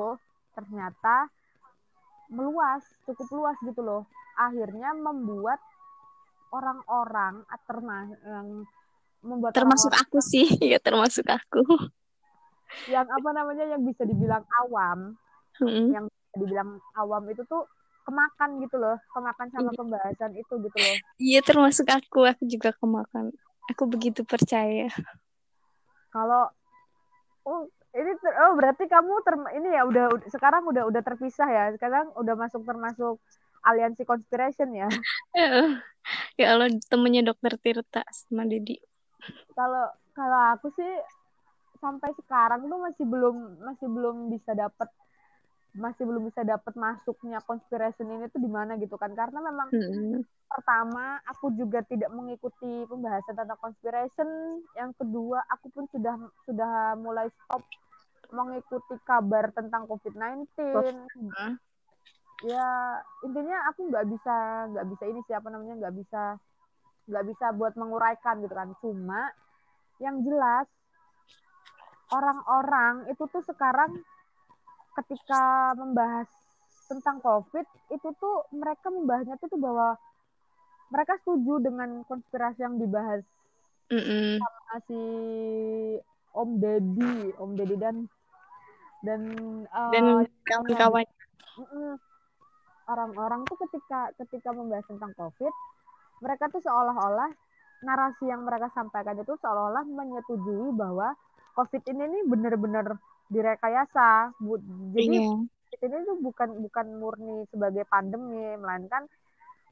[SPEAKER 2] ternyata meluas, cukup luas gitu loh. Akhirnya membuat orang-orang termasuk yang membuat
[SPEAKER 1] termasuk
[SPEAKER 2] orang -orang
[SPEAKER 1] aku sih, ya termasuk aku.
[SPEAKER 2] Yang apa namanya yang bisa dibilang awam,
[SPEAKER 1] Mm-mm.
[SPEAKER 2] yang dibilang awam itu tuh kemakan gitu loh, kemakan sama
[SPEAKER 1] Iya.
[SPEAKER 2] pembahasan itu gitu loh.
[SPEAKER 1] Iya termasuk aku, aku juga kemakan. Aku begitu percaya.
[SPEAKER 2] Kalau oh ini ter, oh berarti kamu ter, ini ya udah sekarang udah udah terpisah ya. Sekarang udah masuk termasuk aliansi conspiration ya.
[SPEAKER 1] ya Allah temennya dokter Tirta sama Dedi.
[SPEAKER 2] Kalau kalau aku sih sampai sekarang tuh masih belum masih belum bisa dapat masih belum bisa dapat masuknya conspiration ini tuh di mana gitu kan karena memang
[SPEAKER 1] Hmm.
[SPEAKER 2] pertama aku juga tidak mengikuti pembahasan tentang conspiration yang kedua aku pun sudah sudah mulai stop mengikuti kabar tentang COVID-19
[SPEAKER 1] Hah?
[SPEAKER 2] ya intinya aku nggak bisa nggak bisa ini siapa namanya nggak bisa nggak bisa buat menguraikan gitu kan cuma yang jelas orang-orang itu tuh sekarang ketika membahas tentang COVID itu tuh mereka membahasnya tuh, tuh bahwa mereka setuju dengan konspirasi yang dibahas
[SPEAKER 1] Mm-mm.
[SPEAKER 2] sama si Om Deddy, Om Deddy dan dan uh,
[SPEAKER 1] Dan kawan-kawan.
[SPEAKER 2] Orang-orang tuh ketika ketika membahas tentang COVID, mereka tuh seolah-olah narasi yang mereka sampaikan itu seolah-olah menyetujui bahwa COVID ini nih benar-benar direkayasa. Bu- Jadi
[SPEAKER 1] Iya.
[SPEAKER 2] COVID ini tuh bukan bukan murni sebagai pandemi, melainkan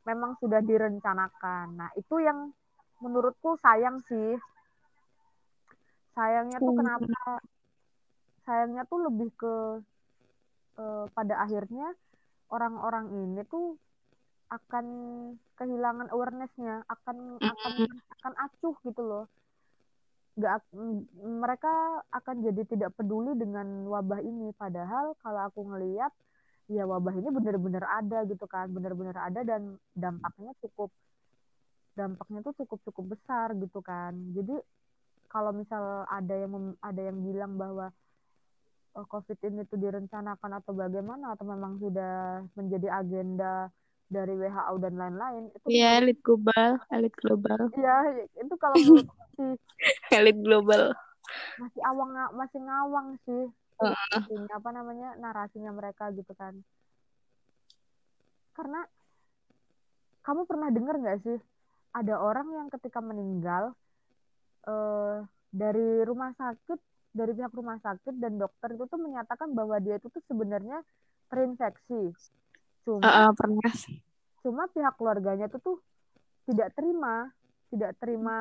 [SPEAKER 2] memang sudah direncanakan. Nah, itu yang menurutku sayang sih. Sayangnya tuh
[SPEAKER 1] Hmm.
[SPEAKER 2] kenapa? Sayangnya tuh lebih ke eh, pada akhirnya orang-orang ini tuh akan kehilangan awarenessnya, akan akan akan acuh gitu loh. Nggak, mereka akan jadi tidak peduli dengan wabah ini. Padahal kalau aku ngelihat ya wabah ini benar-benar ada gitu kan, benar-benar ada dan dampaknya cukup dampaknya tuh cukup cukup besar gitu kan. Jadi kalau misal ada yang mem- ada yang bilang bahwa oh, COVID ini tuh direncanakan atau bagaimana atau memang sudah menjadi agenda dari WHO dan lain-lain itu
[SPEAKER 1] Iya, elit global, elit global,
[SPEAKER 2] ya itu kalau menurut sih
[SPEAKER 1] elit global.
[SPEAKER 2] masih awang masih ngawang sih ini apa namanya narasinya mereka gitu kan. Karena kamu pernah dengar nggak sih ada orang yang ketika meninggal eh, dari rumah sakit dari pihak rumah sakit dan dokter itu tuh menyatakan bahwa dia itu tuh sebenarnya terinfeksi cuma
[SPEAKER 1] Heeh, pernah.
[SPEAKER 2] cuma pihak keluarganya itu tuh tidak terima tidak terima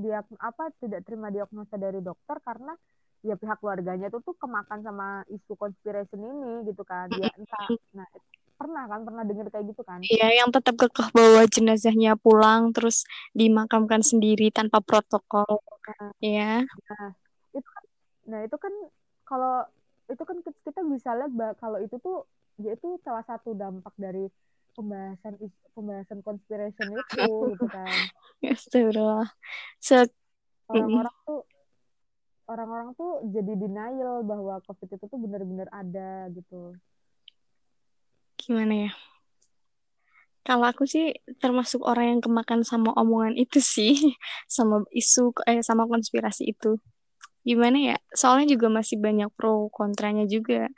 [SPEAKER 2] dia apa tidak terima diagnosa dari dokter karena ya pihak keluarganya itu tuh kemakan sama isu conspiration ini gitu kan ya entah nah pernah kan pernah dengar kayak gitu kan
[SPEAKER 1] Iya, yang tetap kekeh bawa jenazahnya pulang terus dimakamkan sendiri tanpa protokol.
[SPEAKER 2] nah,
[SPEAKER 1] Iya.
[SPEAKER 2] nah itu kan nah itu kan kalau itu kan kita bisa lihat kalau itu tuh ya itu salah satu dampak dari pembahasan pembahasan conspiration itu gitu kan
[SPEAKER 1] Astagfirullah. Se
[SPEAKER 2] orang-orang tuh orang-orang tuh jadi denial bahwa covid itu tuh benar-benar ada gitu
[SPEAKER 1] gimana ya? Kalau aku sih termasuk orang yang kemakan sama omongan itu sih, sama isu eh sama konspirasi itu. Gimana ya? Soalnya juga masih banyak pro kontranya juga.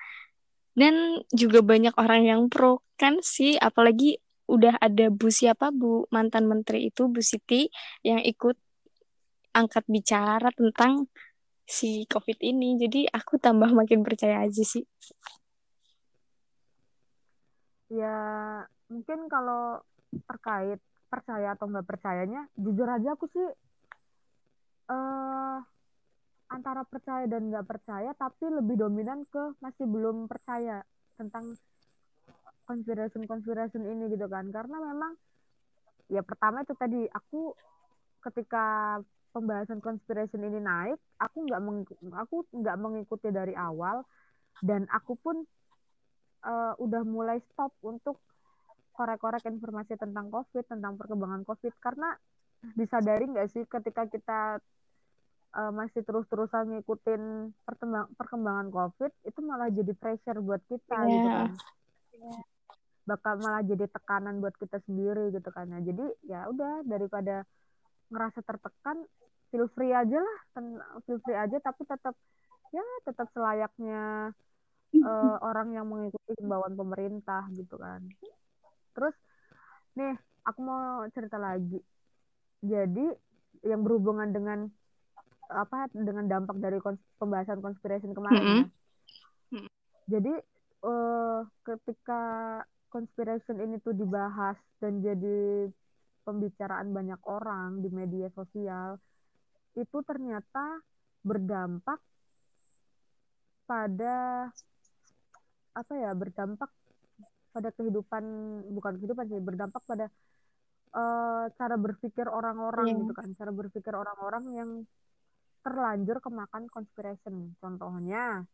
[SPEAKER 1] Dan juga banyak orang yang pro kan sih, apalagi udah ada Bu siapa Bu mantan menteri itu Bu Siti yang ikut angkat bicara tentang si COVID ini. Jadi aku tambah makin percaya aja sih.
[SPEAKER 2] ya mungkin kalau terkait percaya atau nggak percayanya jujur aja aku sih eh antara percaya dan nggak percaya tapi lebih dominan ke masih belum percaya tentang conspiration conspiration ini gitu kan. Karena memang ya pertama itu tadi aku ketika pembahasan conspiration ini naik aku nggak aku nggak mengikuti dari awal dan aku pun uh, udah mulai stop untuk korek-korek informasi tentang COVID, tentang perkembangan COVID, karena disadari nggak sih ketika kita uh, masih terus-terusan ngikutin perkembangan COVID, itu malah jadi pressure buat kita yeah. gitu kan. Yeah. Bakal malah jadi tekanan buat kita sendiri gitu kan. Nah, jadi ya udah daripada ngerasa tertekan, feel free aja lah, feel free aja tapi tetap ya tetap selayaknya uh, orang yang mengikuti himbauan pemerintah gitu kan. Terus nih aku mau cerita lagi. Jadi yang berhubungan dengan apa dengan dampak dari kons pembahasan konspirasi kemarin mm -hmm. ya. Jadi uh, ketika conspiration ini tuh dibahas dan jadi pembicaraan banyak orang di media sosial itu ternyata berdampak pada apa ya berdampak pada kehidupan bukan kehidupan sih berdampak pada uh, cara berpikir orang-orang yeah. gitu kan cara berpikir orang-orang yang terlanjur kemakan conspiration contohnya.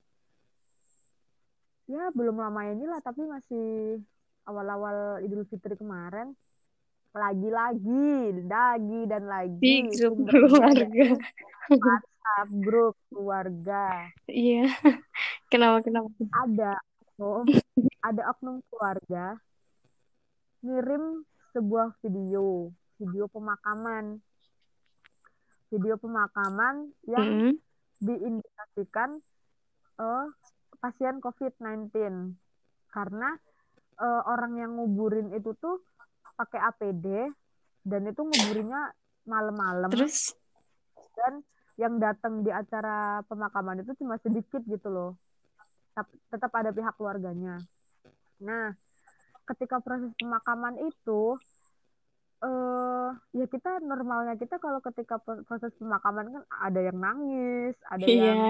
[SPEAKER 2] Ya belum lama ini lah tapi masih awal-awal Idul Fitri kemarin. Lagi-lagi lagi dan lagi.
[SPEAKER 1] Di grup keluarga.
[SPEAKER 2] WhatsApp grup keluarga.
[SPEAKER 1] Iya. Kenapa kenapa?
[SPEAKER 2] Ada oh ada oknum keluarga. Ngirim sebuah video video pemakaman video pemakaman yang mm -hmm. diindikasikan uh, pasien COVID-19 karena uh, orang yang nguburin itu tuh pakai APD dan itu nguburinnya malam-malam.
[SPEAKER 1] Terus
[SPEAKER 2] dan yang datang di acara pemakaman itu cuma sedikit gitu loh. Tetap ada pihak keluarganya. Nah, ketika proses pemakaman itu uh, ya kita normalnya kita kalau ketika proses pemakaman kan ada yang nangis, ada yeah. yang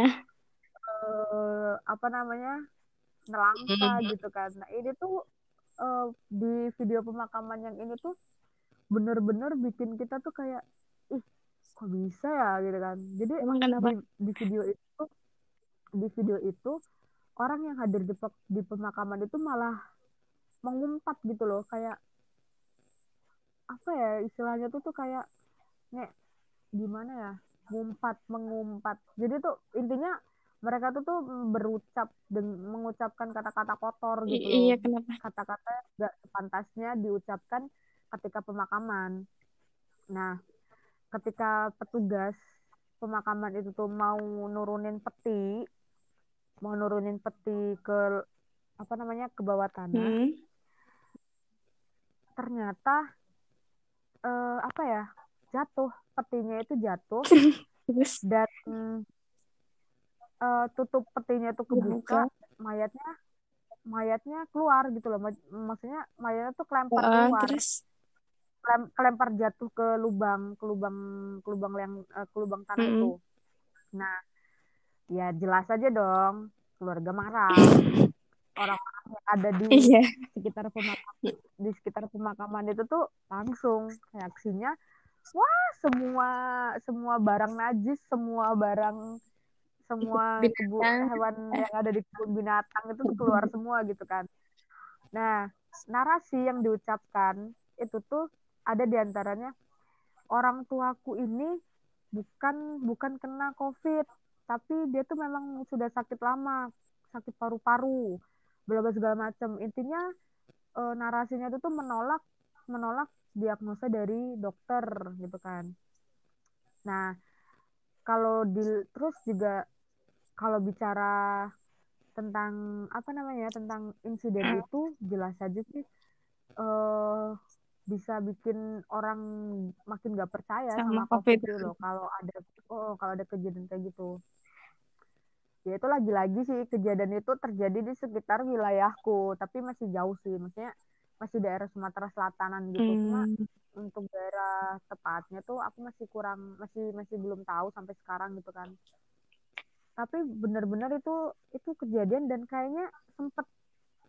[SPEAKER 2] uh, apa namanya nelangka gitu kan. Nah ini tuh uh, di video pemakaman yang ini tuh bener-bener bikin kita tuh kayak ih kok bisa ya? gitu kan. Jadi
[SPEAKER 1] emang kenapa?
[SPEAKER 2] di, di video itu di video itu orang yang hadir di, di pemakaman itu malah mengumpat gitu loh. Kayak apa ya istilahnya tuh tuh kayak nek gimana ya ngumpat mengumpat jadi tuh intinya mereka tuh tuh berucap dan mengucapkan kata-kata kotor gitu
[SPEAKER 1] loh. Iya, kenapa?
[SPEAKER 2] Kata-kata gak sepantasnya diucapkan ketika pemakaman. Nah, ketika petugas pemakaman itu tuh mau nurunin peti, mau nurunin peti ke apa namanya ke bawah tanah, hmm. ternyata eh, apa ya jatuh petinya itu jatuh dan uh, tutup petinya itu kebuka, mayatnya mayatnya keluar gitu loh. Maksudnya mayatnya tuh kelempar uh, keluar. Terus kelempar jatuh ke lubang, ke lubang ke lubang yang uh, ke lubang tanah mm -hmm. itu. Nah, ya jelas aja dong keluarga marah. Orang-orang yang ada di yeah. sekitar pemakaman di sekitar pemakaman itu tuh langsung reaksinya wah semua semua barang najis, semua barang semua kebun hewan yang ada di kebun binatang itu keluar semua gitu kan. Nah, narasi yang diucapkan itu tuh ada di antaranya orang tuaku ini bukan bukan kena COVID, tapi dia tuh memang sudah sakit lama, sakit paru-paru, bla segala macam. Intinya e, narasinya itu tuh menolak menolak diagnosa dari dokter gitu kan. Nah, kalau di terus juga kalau bicara tentang apa namanya tentang insiden hmm. itu jelas saja sih uh, bisa bikin orang makin gak percaya sama, sama COVID, itu loh kalau ada oh kalau ada kejadian kayak gitu ya itu lagi-lagi sih kejadian itu terjadi di sekitar wilayahku tapi masih jauh sih maksudnya masih daerah Sumatera Selatanan gitu. Hmm. cuma untuk daerah tepatnya tuh aku masih kurang masih masih belum tahu sampai sekarang gitu kan. Tapi benar-benar itu itu kejadian dan kayaknya sempet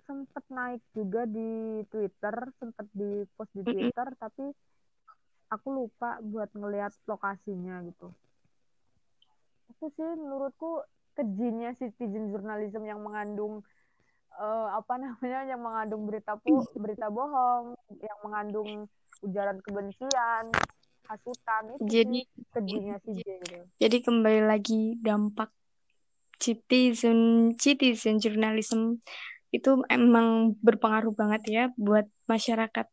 [SPEAKER 2] sempet naik juga di Twitter sempet di post di Twitter tapi aku lupa buat ngelihat lokasinya gitu. Itu sih menurutku kejinya citizen journalism yang mengandung uh, apa namanya yang mengandung berita pu berita bohong yang mengandung ujaran kebencian hasutan itu
[SPEAKER 1] jadi
[SPEAKER 2] kejinya si J gitu.
[SPEAKER 1] jadi kembali lagi dampak citizen citizen journalism itu emang berpengaruh banget ya buat masyarakat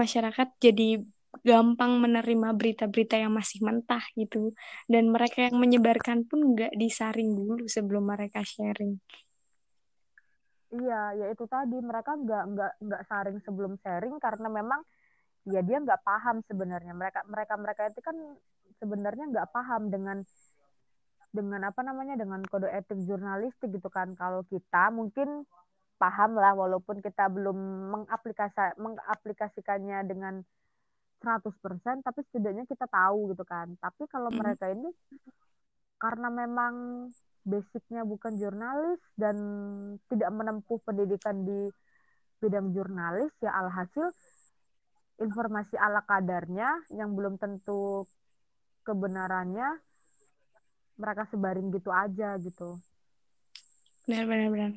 [SPEAKER 1] masyarakat jadi gampang menerima berita-berita yang masih mentah gitu. Dan mereka yang menyebarkan pun nggak disaring dulu sebelum mereka sharing.
[SPEAKER 2] Iya ya itu tadi. Mereka nggak nggak nggak saring sebelum sharing karena memang ya dia nggak paham sebenarnya. Mereka mereka mereka itu kan sebenarnya nggak paham dengan dengan apa namanya dengan kode etik jurnalistik gitu kan. Kalau kita mungkin paham lah walaupun kita belum mengaplikasi mengaplikasikannya dengan 100% tapi setidaknya kita tahu gitu kan. Tapi kalau hmm. mereka ini karena memang basicnya bukan jurnalis dan tidak menempuh pendidikan di bidang jurnalis ya alhasil informasi ala kadarnya yang belum tentu kebenarannya mereka sebarin gitu aja gitu.
[SPEAKER 1] Benar benar benar.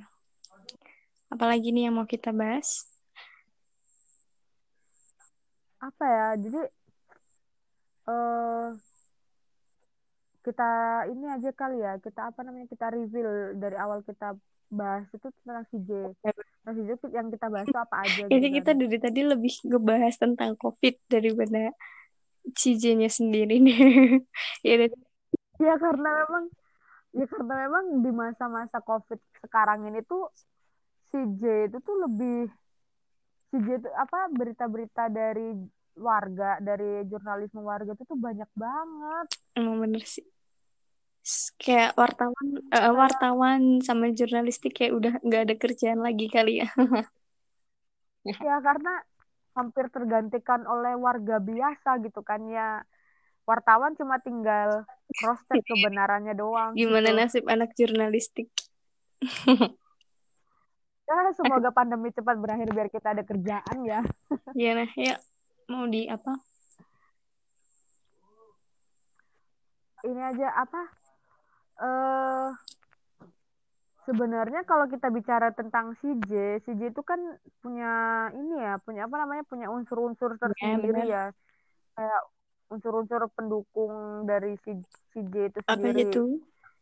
[SPEAKER 1] Apalagi nih yang mau kita bahas
[SPEAKER 2] apa ya jadi uh, kita ini aja kali ya kita apa namanya kita reveal dari awal kita bahas itu tentang CJ tentang CJ yang kita bahas itu apa aja
[SPEAKER 1] gitu ini kita kan. dari tadi lebih ngebahas tentang COVID daripada CJ-nya sendiri nih.
[SPEAKER 2] Ya ya karena memang ya karena memang di masa-masa COVID sekarang ini tuh CJ itu tuh lebih CJ itu apa berita-berita dari warga dari jurnalisme warga itu tuh banyak banget.
[SPEAKER 1] Emang bener sih. Kayak wartawan, uh, wartawan sama jurnalistik kayak udah nggak ada kerjaan lagi kali ya.
[SPEAKER 2] ya karena hampir tergantikan oleh warga biasa gitu kan ya. Wartawan cuma tinggal cross check kebenarannya doang.
[SPEAKER 1] Gimana gitu. nasib anak jurnalistik?
[SPEAKER 2] ya semoga pandemi cepat berakhir biar kita ada kerjaan ya.
[SPEAKER 1] Iya nah, ya mau di apa?
[SPEAKER 2] Ini aja apa? Eh uh, sebenarnya kalau kita bicara tentang CJ, CJ itu kan punya ini ya, punya apa namanya? punya unsur-unsur iya, tersendiri ya. ya. Kayak unsur-unsur pendukung dari CJ itu sendiri. Apa itu?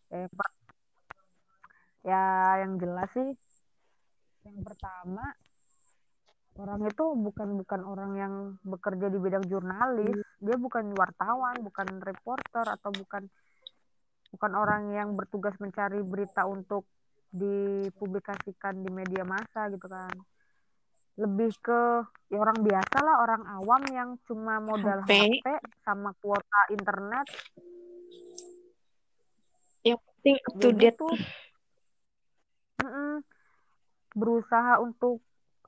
[SPEAKER 2] Ya, ya yang jelas sih yang pertama orang itu bukan bukan orang yang bekerja di bidang jurnalis. Dia bukan wartawan bukan reporter atau bukan bukan orang yang bertugas mencari berita untuk dipublikasikan di media massa gitu kan. Lebih ke ya orang biasa lah orang awam yang cuma modal HP, HP sama kuota internet.
[SPEAKER 1] Yang penting up to date. tuh
[SPEAKER 2] berusaha untuk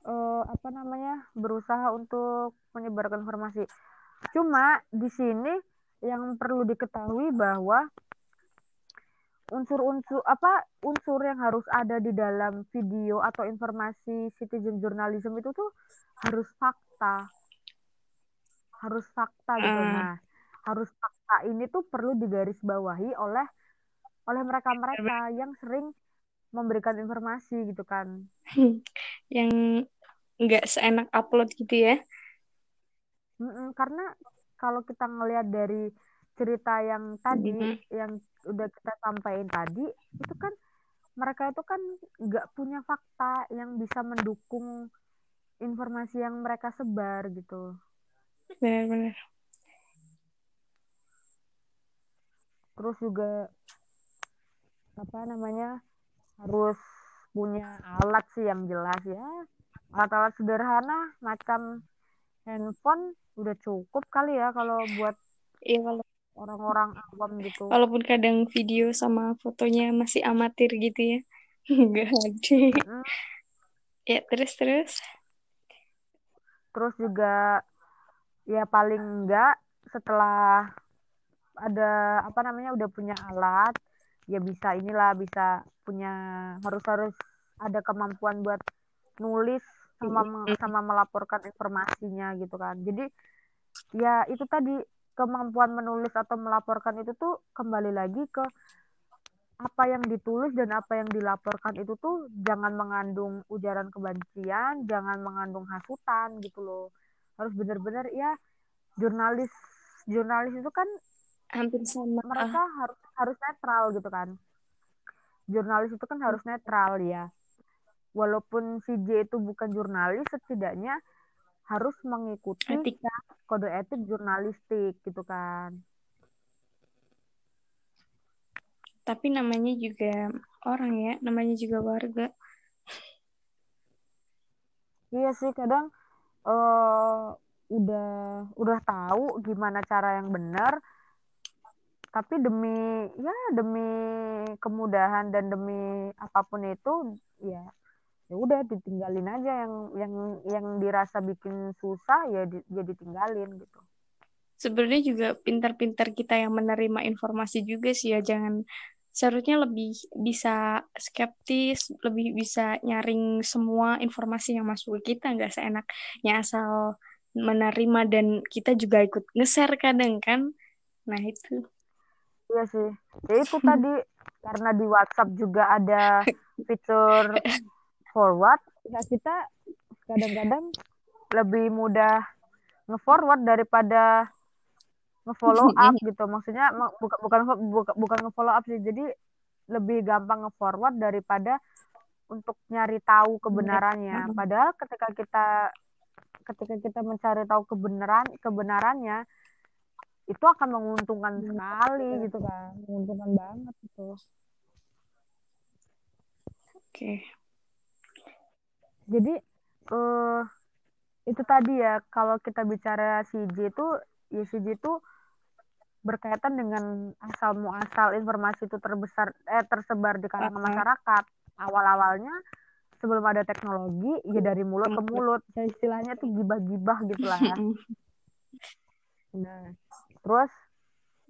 [SPEAKER 2] uh, apa namanya berusaha untuk menyebarkan informasi. Cuma di sini yang perlu diketahui bahwa unsur-unsur apa unsur yang harus ada di dalam video atau informasi citizen journalism itu tuh harus fakta harus fakta gitu uh. nah harus fakta ini tuh perlu digarisbawahi oleh oleh mereka-mereka yang sering memberikan informasi gitu kan.
[SPEAKER 1] Yang nggak seenak upload gitu ya?
[SPEAKER 2] Mm-mm, karena kalau kita ngelihat dari cerita yang tadi mm-hmm. yang udah kita sampaikan tadi itu kan mereka itu kan nggak punya fakta yang bisa mendukung informasi yang mereka sebar gitu.
[SPEAKER 1] Benar-benar.
[SPEAKER 2] Terus juga apa namanya harus punya alat sih yang jelas ya alat-alat sederhana macam handphone udah cukup kali ya kalau buat
[SPEAKER 1] iya kalau
[SPEAKER 2] orang-orang awam gitu.
[SPEAKER 1] Walaupun kadang video sama fotonya masih amatir gitu ya. Enggak. Mm. Ya, terus terus.
[SPEAKER 2] Terus juga ya paling enggak setelah ada apa namanya udah punya alat ya bisa inilah bisa punya harus harus ada kemampuan buat nulis sama sama melaporkan informasinya gitu kan. Jadi ya itu tadi kemampuan menulis atau melaporkan itu tuh kembali lagi ke apa yang ditulis dan apa yang dilaporkan itu tuh jangan mengandung ujaran kebencian, jangan mengandung hasutan gitu loh. Harus benar-benar ya jurnalis jurnalis itu kan
[SPEAKER 1] hampir sama
[SPEAKER 2] mereka harus harus netral gitu kan. Jurnalis itu kan harus netral ya. Walaupun si J itu bukan jurnalis, setidaknya harus mengikuti
[SPEAKER 1] etika
[SPEAKER 2] kode etik jurnalistik gitu kan.
[SPEAKER 1] tapi namanya juga orang ya namanya juga warga
[SPEAKER 2] iya sih kadang uh, udah udah tahu gimana cara yang benar tapi demi ya demi kemudahan dan demi apa pun itu ya ya udah ditinggalin aja yang yang yang dirasa bikin susah ya di, ya ditinggalin gitu
[SPEAKER 1] sebenarnya juga pintar-pintar kita yang menerima informasi juga sih ya jangan seharusnya lebih bisa skeptis, lebih bisa nyaring semua informasi yang masuk ke kita, nggak seenaknya asal menerima dan kita juga ikut nge-share kadang kan. Nah itu.
[SPEAKER 2] Iya sih. Ya itu tadi karena di WhatsApp juga ada fitur forward, ya kita kadang-kadang lebih mudah nge-forward daripada ngefollow up gitu. Maksudnya bukan bukan bukan bukan ngefollow up sih. Jadi lebih gampang ngeforward daripada untuk nyari tahu kebenarannya. Padahal ketika kita ketika kita mencari tahu kebenaran kebenarannya itu akan menguntungkan sekali gitu kan. menguntungkan banget itu. Oke.
[SPEAKER 1] Okay.
[SPEAKER 2] jadi uh, itu tadi ya kalau kita bicara CJ itu ya CJ itu berkaitan dengan asal muasal informasi itu terbesar eh tersebar di kalangan masyarakat. Awal-awalnya sebelum ada teknologi ya dari mulut ke mulut. Ya istilahnya tuh gibah-gibah gitu lah nah terus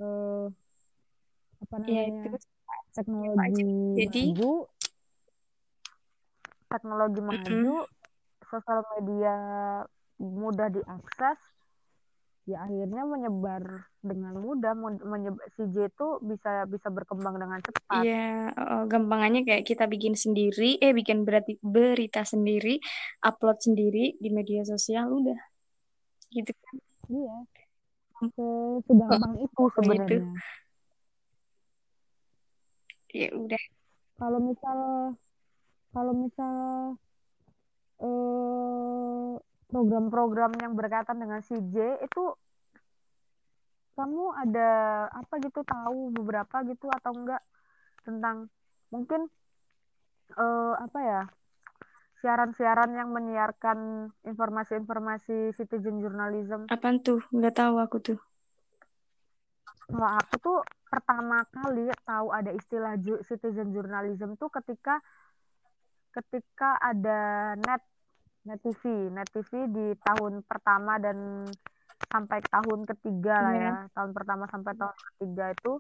[SPEAKER 2] eh, apa iya, namanya ya, teknologi Jadi, maju teknologi maju sosial media mudah diakses ya akhirnya menyebar dengan mudah menyebar, si J itu bisa bisa berkembang dengan cepat.
[SPEAKER 1] Iya, uh, gampangannya kayak kita bikin sendiri, eh bikin berarti berita sendiri, upload sendiri di media sosial udah. Gitu kan.
[SPEAKER 2] Iya. Segampang oh, itu sebenarnya.
[SPEAKER 1] Ya udah.
[SPEAKER 2] Kalau misal kalau misal eh program-program yang berkaitan dengan CJ itu kamu ada apa gitu tahu beberapa gitu atau enggak tentang mungkin uh, apa ya siaran-siaran yang menyiarkan informasi-informasi citizen journalism.
[SPEAKER 1] Apa tuh? Nggak tahu aku tuh.
[SPEAKER 2] Kalau aku tuh pertama kali tahu ada istilah citizen journalism tuh ketika ketika ada net Net TV, Net TV di tahun pertama dan sampai tahun ketiga lah ya, yeah. tahun pertama sampai tahun ketiga itu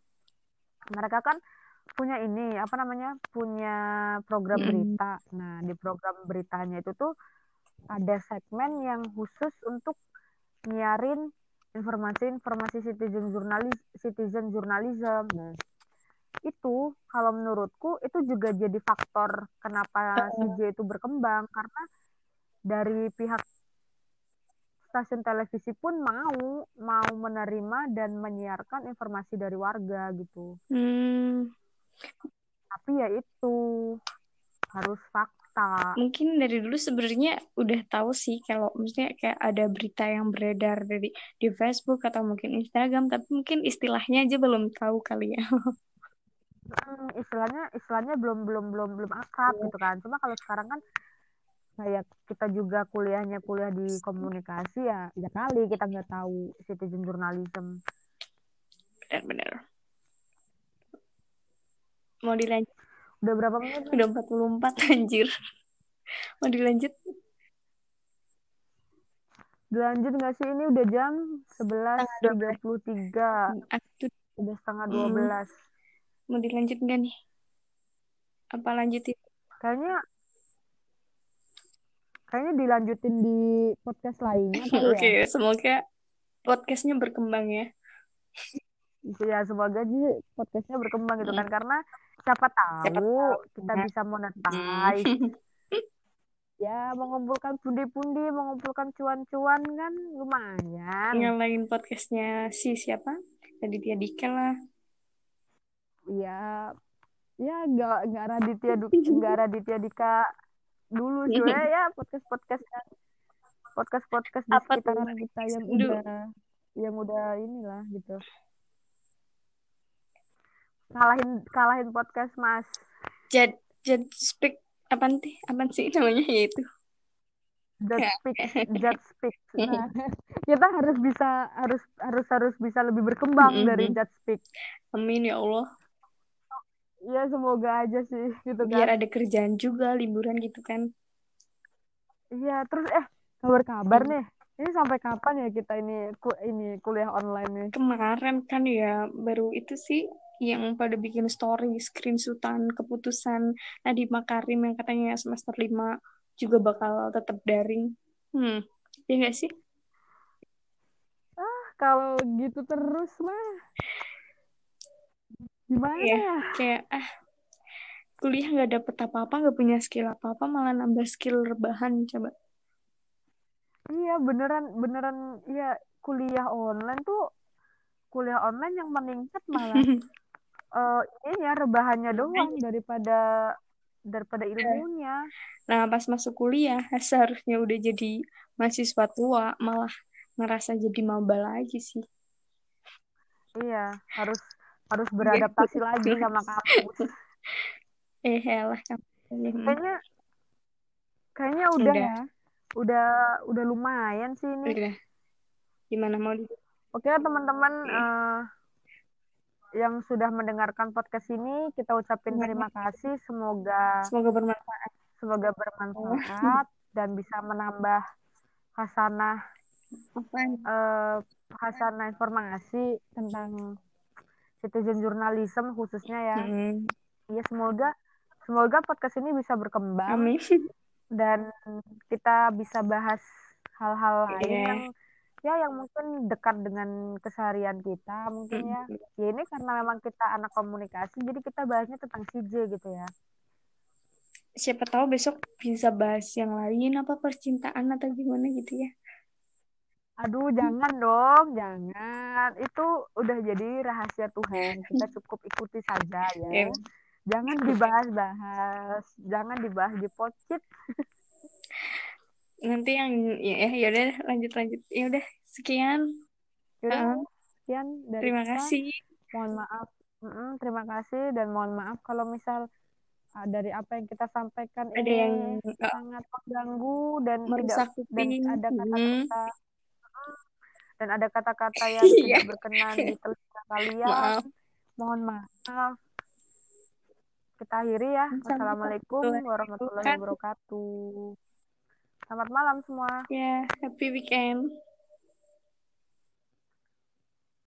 [SPEAKER 2] mereka kan punya ini apa namanya punya program berita. Nah di program beritanya itu tuh ada segmen yang khusus untuk nyiarin informasi-informasi citizen jurnalis citizen journalism. Nah, itu kalau menurutku itu juga jadi faktor kenapa CJ itu berkembang karena dari pihak stasiun televisi pun mau mau menerima dan menyiarkan informasi dari warga gitu.
[SPEAKER 1] Hmm.
[SPEAKER 2] Tapi ya itu harus fakta.
[SPEAKER 1] Mungkin dari dulu sebenarnya udah tahu sih kalau misalnya kayak ada berita yang beredar dari di Facebook atau mungkin Instagram, tapi mungkin istilahnya aja belum tahu kali ya.
[SPEAKER 2] hmm, istilahnya istilahnya belum belum belum belum akrab yeah. gitu kan. Cuma kalau sekarang kan kayak kita juga kuliahnya kuliah di komunikasi ya ya kali kita nggak tahu citizen journalism
[SPEAKER 1] benar-benar mau dilanjut?
[SPEAKER 2] Udah berapa menit
[SPEAKER 1] udah 44 anjir. Mau dilanjut?
[SPEAKER 2] Dilanjut nggak sih? Ini udah jam 11.33 udah setengah 12 hmm.
[SPEAKER 1] mau dilanjut nggak nih? Apa lanjutin?
[SPEAKER 2] Kayaknya kayaknya dilanjutin di podcast lainnya
[SPEAKER 1] ya. Oke, okay, ya. semoga podcastnya berkembang ya.
[SPEAKER 2] Ya semoga aja podcastnya berkembang gitu kan. Karena siapa tahu,
[SPEAKER 1] Siapa tahu.
[SPEAKER 2] kita
[SPEAKER 1] Nah.
[SPEAKER 2] bisa monetize.
[SPEAKER 1] Hmm.
[SPEAKER 2] Ya, mengumpulkan pundi-pundi, mengumpulkan cuan-cuan kan lumayan.
[SPEAKER 1] Ngalahin podcastnya si siapa? Raditya Dika lah.
[SPEAKER 2] Iya, ya nggak nggak Raditya nggak Raditya Dika dulu sih ya podcast podcast podcast podcast di sekitaran kita yang udah yang udah inilah gitu kalahin kalahin podcast mas
[SPEAKER 1] Jad Jad Speak apa sih? Apa sih namanya ya itu?
[SPEAKER 2] Just speak just speak nah, kita harus bisa harus harus harus bisa lebih berkembang
[SPEAKER 1] Mm-mm.
[SPEAKER 2] dari just speak
[SPEAKER 1] Amin ya Allah.
[SPEAKER 2] ya semoga aja sih gitu kan
[SPEAKER 1] Biar ada kerjaan juga, liburan gitu kan.
[SPEAKER 2] iya terus eh kabar kabar
[SPEAKER 1] Hmm.
[SPEAKER 2] nih ini sampai kapan ya kita ini ku, ini kuliah online nih
[SPEAKER 1] Kemarin kan ya baru itu sih yang pada bikin story screenshotan keputusan Nadiem Makarim yang katanya semester 5 juga bakal tetap daring. Hmm, ya nggak sih?
[SPEAKER 2] kalau gitu terus mah gimana
[SPEAKER 1] Iya.
[SPEAKER 2] ya
[SPEAKER 1] Kayak ah kuliah nggak dapet apa-apa, nggak punya skill apa-apa, malah nambah skill rebahan coba.
[SPEAKER 2] iya beneran beneran iya kuliah online tuh kuliah online yang meningkat malah eh ini ya rebahannya doang daripada daripada ilmunya
[SPEAKER 1] Nah, pas masuk kuliah, seharusnya udah jadi mahasiswa tua, malah ngerasa jadi maba lagi sih.
[SPEAKER 2] iya harus harus beradaptasi lagi sama kampus
[SPEAKER 1] Eh. Hmm.
[SPEAKER 2] kayaknya kayaknya udah,
[SPEAKER 1] Udah.
[SPEAKER 2] ya udah udah lumayan sih ini
[SPEAKER 1] Udah. Gimana mau di...
[SPEAKER 2] oke teman-teman eh, yang sudah mendengarkan podcast ini kita ucapin terima kasih semoga
[SPEAKER 1] Semoga bermanfaat.
[SPEAKER 2] semoga bermanfaat dan bisa menambah hasanah eh, hasanah informasi tentang citizen journalism khususnya ya.
[SPEAKER 1] Hmm.
[SPEAKER 2] Ya semoga semoga podcast ini bisa berkembang
[SPEAKER 1] Amin.
[SPEAKER 2] dan kita bisa bahas hal-hal lain
[SPEAKER 1] Iya.
[SPEAKER 2] yang ya yang mungkin dekat dengan keseharian kita mungkin ya. Ya ini karena memang kita anak komunikasi jadi kita bahasnya tentang CJ gitu ya.
[SPEAKER 1] Siapa tahu besok bisa bahas yang lain apa percintaan atau gimana gitu ya.
[SPEAKER 2] Aduh, jangan dong, jangan. Itu udah jadi rahasia Tuhan. Kita cukup ikuti saja ya. Jangan dibahas-bahas, jangan dibahas di pocit.
[SPEAKER 1] Nanti yang ya ya udah lanjut lanjut. Ya udah sekian.
[SPEAKER 2] Yaudah,
[SPEAKER 1] Heeh.
[SPEAKER 2] sekian dari
[SPEAKER 1] Terima
[SPEAKER 2] kita.
[SPEAKER 1] kasih.
[SPEAKER 2] Mohon maaf. Mm-mm, terima kasih dan mohon maaf kalau misal ah, dari apa yang kita sampaikan
[SPEAKER 1] Ada
[SPEAKER 2] ini
[SPEAKER 1] yang uh,
[SPEAKER 2] sangat mengganggu dan tidak
[SPEAKER 1] merusak
[SPEAKER 2] dan ada
[SPEAKER 1] Hmm.
[SPEAKER 2] kata-kata dan ada kata-kata yang
[SPEAKER 1] Iya.
[SPEAKER 2] tidak berkenan di telinga kalian.
[SPEAKER 1] Maaf.
[SPEAKER 2] Mohon maaf. Kita akhiri ya. Wassalamualaikum warahmatullahi wabarakatuh. Selamat malam semua.
[SPEAKER 1] Ya, happy weekend.